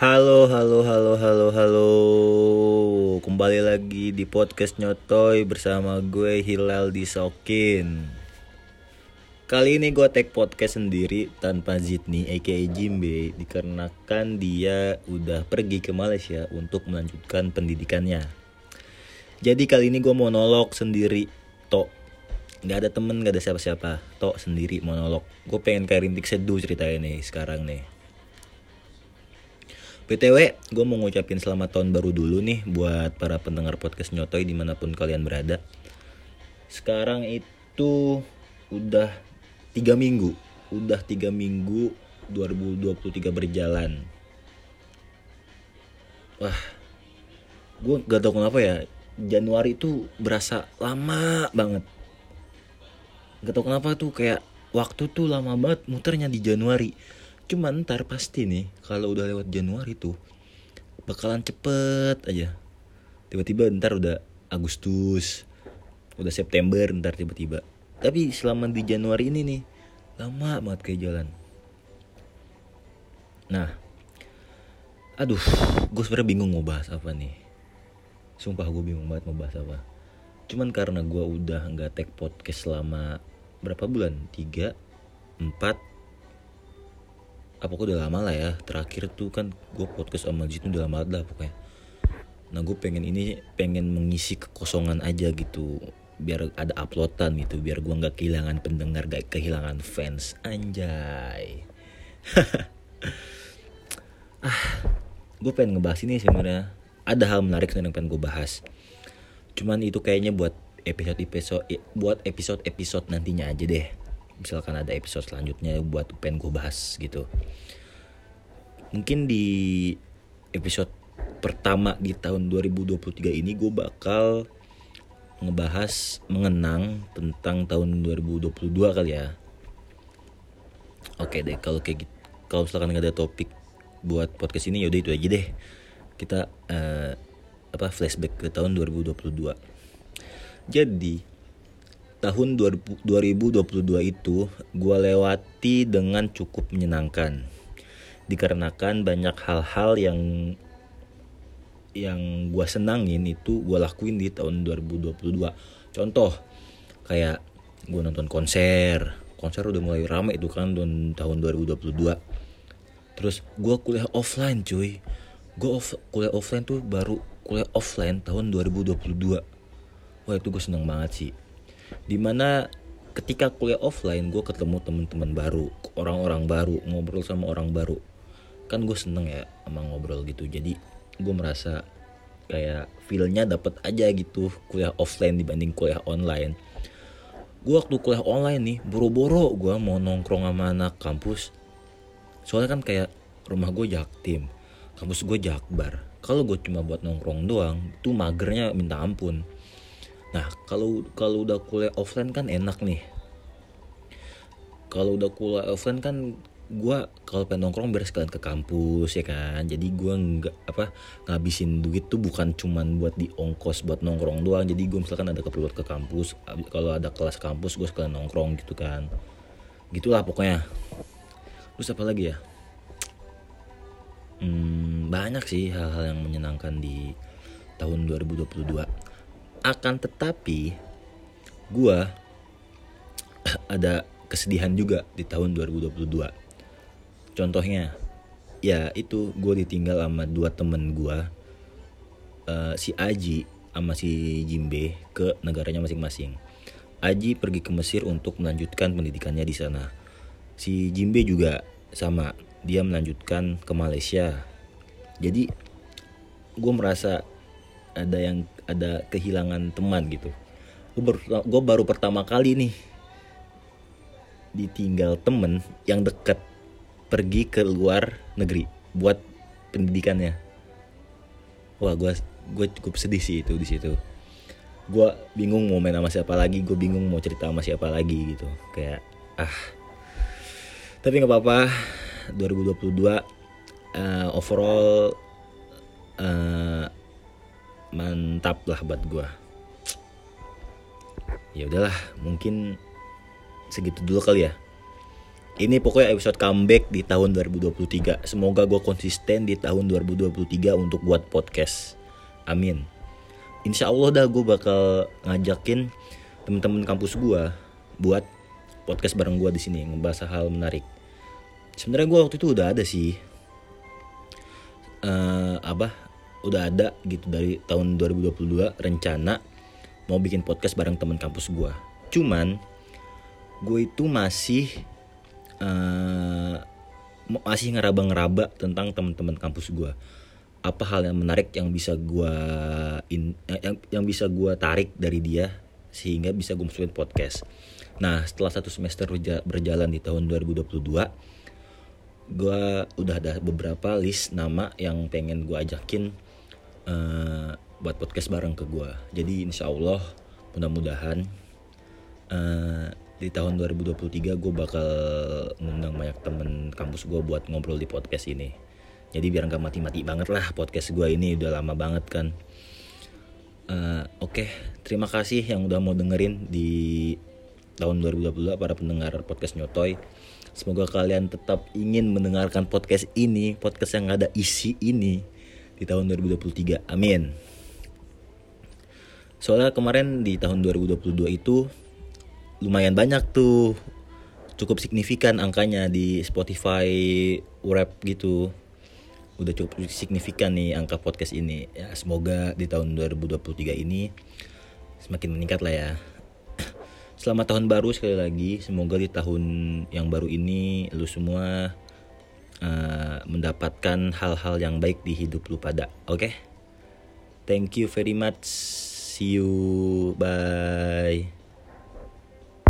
Halo, halo, halo, halo, halo. Kembali lagi di podcast Nyotoy bersama gue Hilal Disokin. Kali ini gue take podcast sendiri tanpa Zidni aka Jimbe dikarenakan dia udah pergi ke Malaysia untuk melanjutkan pendidikannya. Jadi kali ini gue monolog sendiri, tok. Gak ada temen, gak ada siapa-siapa, tok sendiri monolog. Gue pengen kayak rintik seduh ceritanya nih sekarang nih. BTW, gue mau ngucapin selamat tahun baru dulu nih buat para pendengar podcast Nyotoy di mana pun kalian berada. Sekarang itu udah tiga minggu, udah tiga minggu 2023 berjalan. Wah, gue gak tau kenapa ya, Januari itu berasa lama banget. Gak tau kenapa tuh kayak waktu tuh lama banget muternya di Januari Cuman ntar pasti nih kalau udah lewat Januari tuh bakalan cepet aja. Tiba-tiba ntar udah Agustus, udah September ntar tiba-tiba. Tapi selama di Januari ini nih lama banget kayak jalan. Nah, aduh, gue sebenernya bingung mau bahas apa nih. Sumpah gue bingung banget mau bahas apa. Cuman karena gue udah nggak take podcast selama berapa bulan? Tiga, empat, apa udah lama lah ya. Terakhir tuh kan gue podcast sama Jit udah lama lah pokoknya. Nah gue pengen ini pengen mengisi kekosongan aja gitu. Biar ada uploadan gitu biar gue nggak kehilangan pendengar gak kehilangan fans. Anjay. Ah gue pengen ngebahas ini sebenarnya. Ada hal menarik yang pengen gue bahas. Cuman itu kayaknya buat episode episode buat episode episode nantinya aja deh misalkan ada episode selanjutnya buat pengen gue bahas gitu. Mungkin di episode pertama di tahun 2023 ini gue bakal ngebahas mengenang tentang tahun 2022 kali ya. Oke deh kalau kayak gitu kalau misalkan nggak ada topik buat podcast ini yaudah itu aja deh. Kita uh, apa flashback ke tahun 2022 jadi tahun 2022 itu gue lewati dengan cukup menyenangkan. Dikarenakan banyak hal-hal yang yang gue senangin itu gue lakuin di tahun 2022 contoh kayak gue nonton konser. Konser udah mulai rame itu kan tahun tahun 2022 terus gue kuliah offline cuy. Gue off, kuliah offline tuh baru kuliah offline tahun 2022 wah itu gue seneng banget sih di mana ketika kuliah offline gue ketemu teman-teman baru orang-orang baru ngobrol sama orang baru. Kan gue seneng ya sama ngobrol gitu. Jadi gue merasa kayak feelnya dapet aja gitu kuliah offline dibanding kuliah online. Gue waktu kuliah online nih boro-boro gue mau nongkrong sama anak kampus. Soalnya kan kayak rumah gue jaktim kampus gue jakbar kalau gue cuma buat nongkrong doang tuh magernya minta ampun Nah kalau kalau udah kuliah offline kan enak nih. Kalau udah kuliah offline kan gue kalau pengen nongkrong biar sekalian ke kampus ya kan? Jadi gue nggak apa ngabisin duit tuh bukan cuman buat di ongkos buat nongkrong doang. Jadi gue misalkan ada keperluan ke kampus kalau ada kelas kampus gue sekalian nongkrong gitu kan. Gitulah pokoknya. Terus apa lagi ya? Hmm, banyak sih hal-hal yang menyenangkan di tahun 2022 akan tetapi gue ada kesedihan juga di tahun 2022 contohnya ya itu gue ditinggal sama dua temen gue uh, si Aji sama si Jimbe ke negaranya masing-masing. Aji pergi ke Mesir untuk melanjutkan pendidikannya di sana. Si Jimbe juga sama dia melanjutkan ke Malaysia. Jadi gue merasa ada yang ada kehilangan teman gitu. Gue baru, baru pertama kali nih ditinggal temen yang deket pergi ke luar negeri buat pendidikannya. Wah gue gue cukup sedih sih itu di situ. Gue bingung mau main sama siapa lagi gue bingung mau cerita sama siapa lagi gitu. Kayak ah. Tapi nggak apa-apa 2022 uh, overall uh, mantap lah buat gue ya udahlah mungkin segitu dulu kali ya. Ini pokoknya episode comeback di tahun 2023 semoga gue konsisten di tahun 2023 untuk buat podcast. Amin. Insya Allah dah gue bakal ngajakin temen-temen kampus gue buat podcast bareng gue di sini ngebahas hal menarik. Sebenarnya gue waktu itu udah ada sih uh, apa udah ada gitu dari tahun 2022 rencana mau bikin podcast bareng temen kampus gue cuman gue itu masih uh, masih ngeraba-ngeraba tentang teman-teman kampus gue apa hal yang menarik yang bisa gue in yang, yang bisa gue tarik dari dia sehingga bisa gue masukin podcast. Nah setelah satu semester berjalan di tahun 2022 gue udah ada beberapa list nama yang pengen gue ajakin uh, buat podcast bareng ke gue jadi insya Allah mudah-mudahan uh, di tahun 2023 gue bakal ngundang banyak temen kampus gue buat ngobrol di podcast ini. Jadi biar nggak mati-mati banget lah podcast gue ini udah lama banget kan. Uh, oke okay. terima kasih yang udah mau dengerin di tahun 2022 para pendengar podcast nyotoy. Semoga kalian tetap ingin mendengarkan podcast ini podcast yang ada isi ini di tahun 2023 amin. Soalnya kemarin di tahun 2022 itu lumayan banyak tuh cukup signifikan angkanya di Spotify rap gitu. Udah cukup signifikan nih angka podcast ini. Ya semoga di tahun 2023 ini semakin meningkat lah ya. Selamat tahun baru sekali lagi. Semoga di tahun yang baru ini lu semua uh, mendapatkan hal-hal yang baik di hidup lu pada oke? Okay? thank you very much. See you. Bye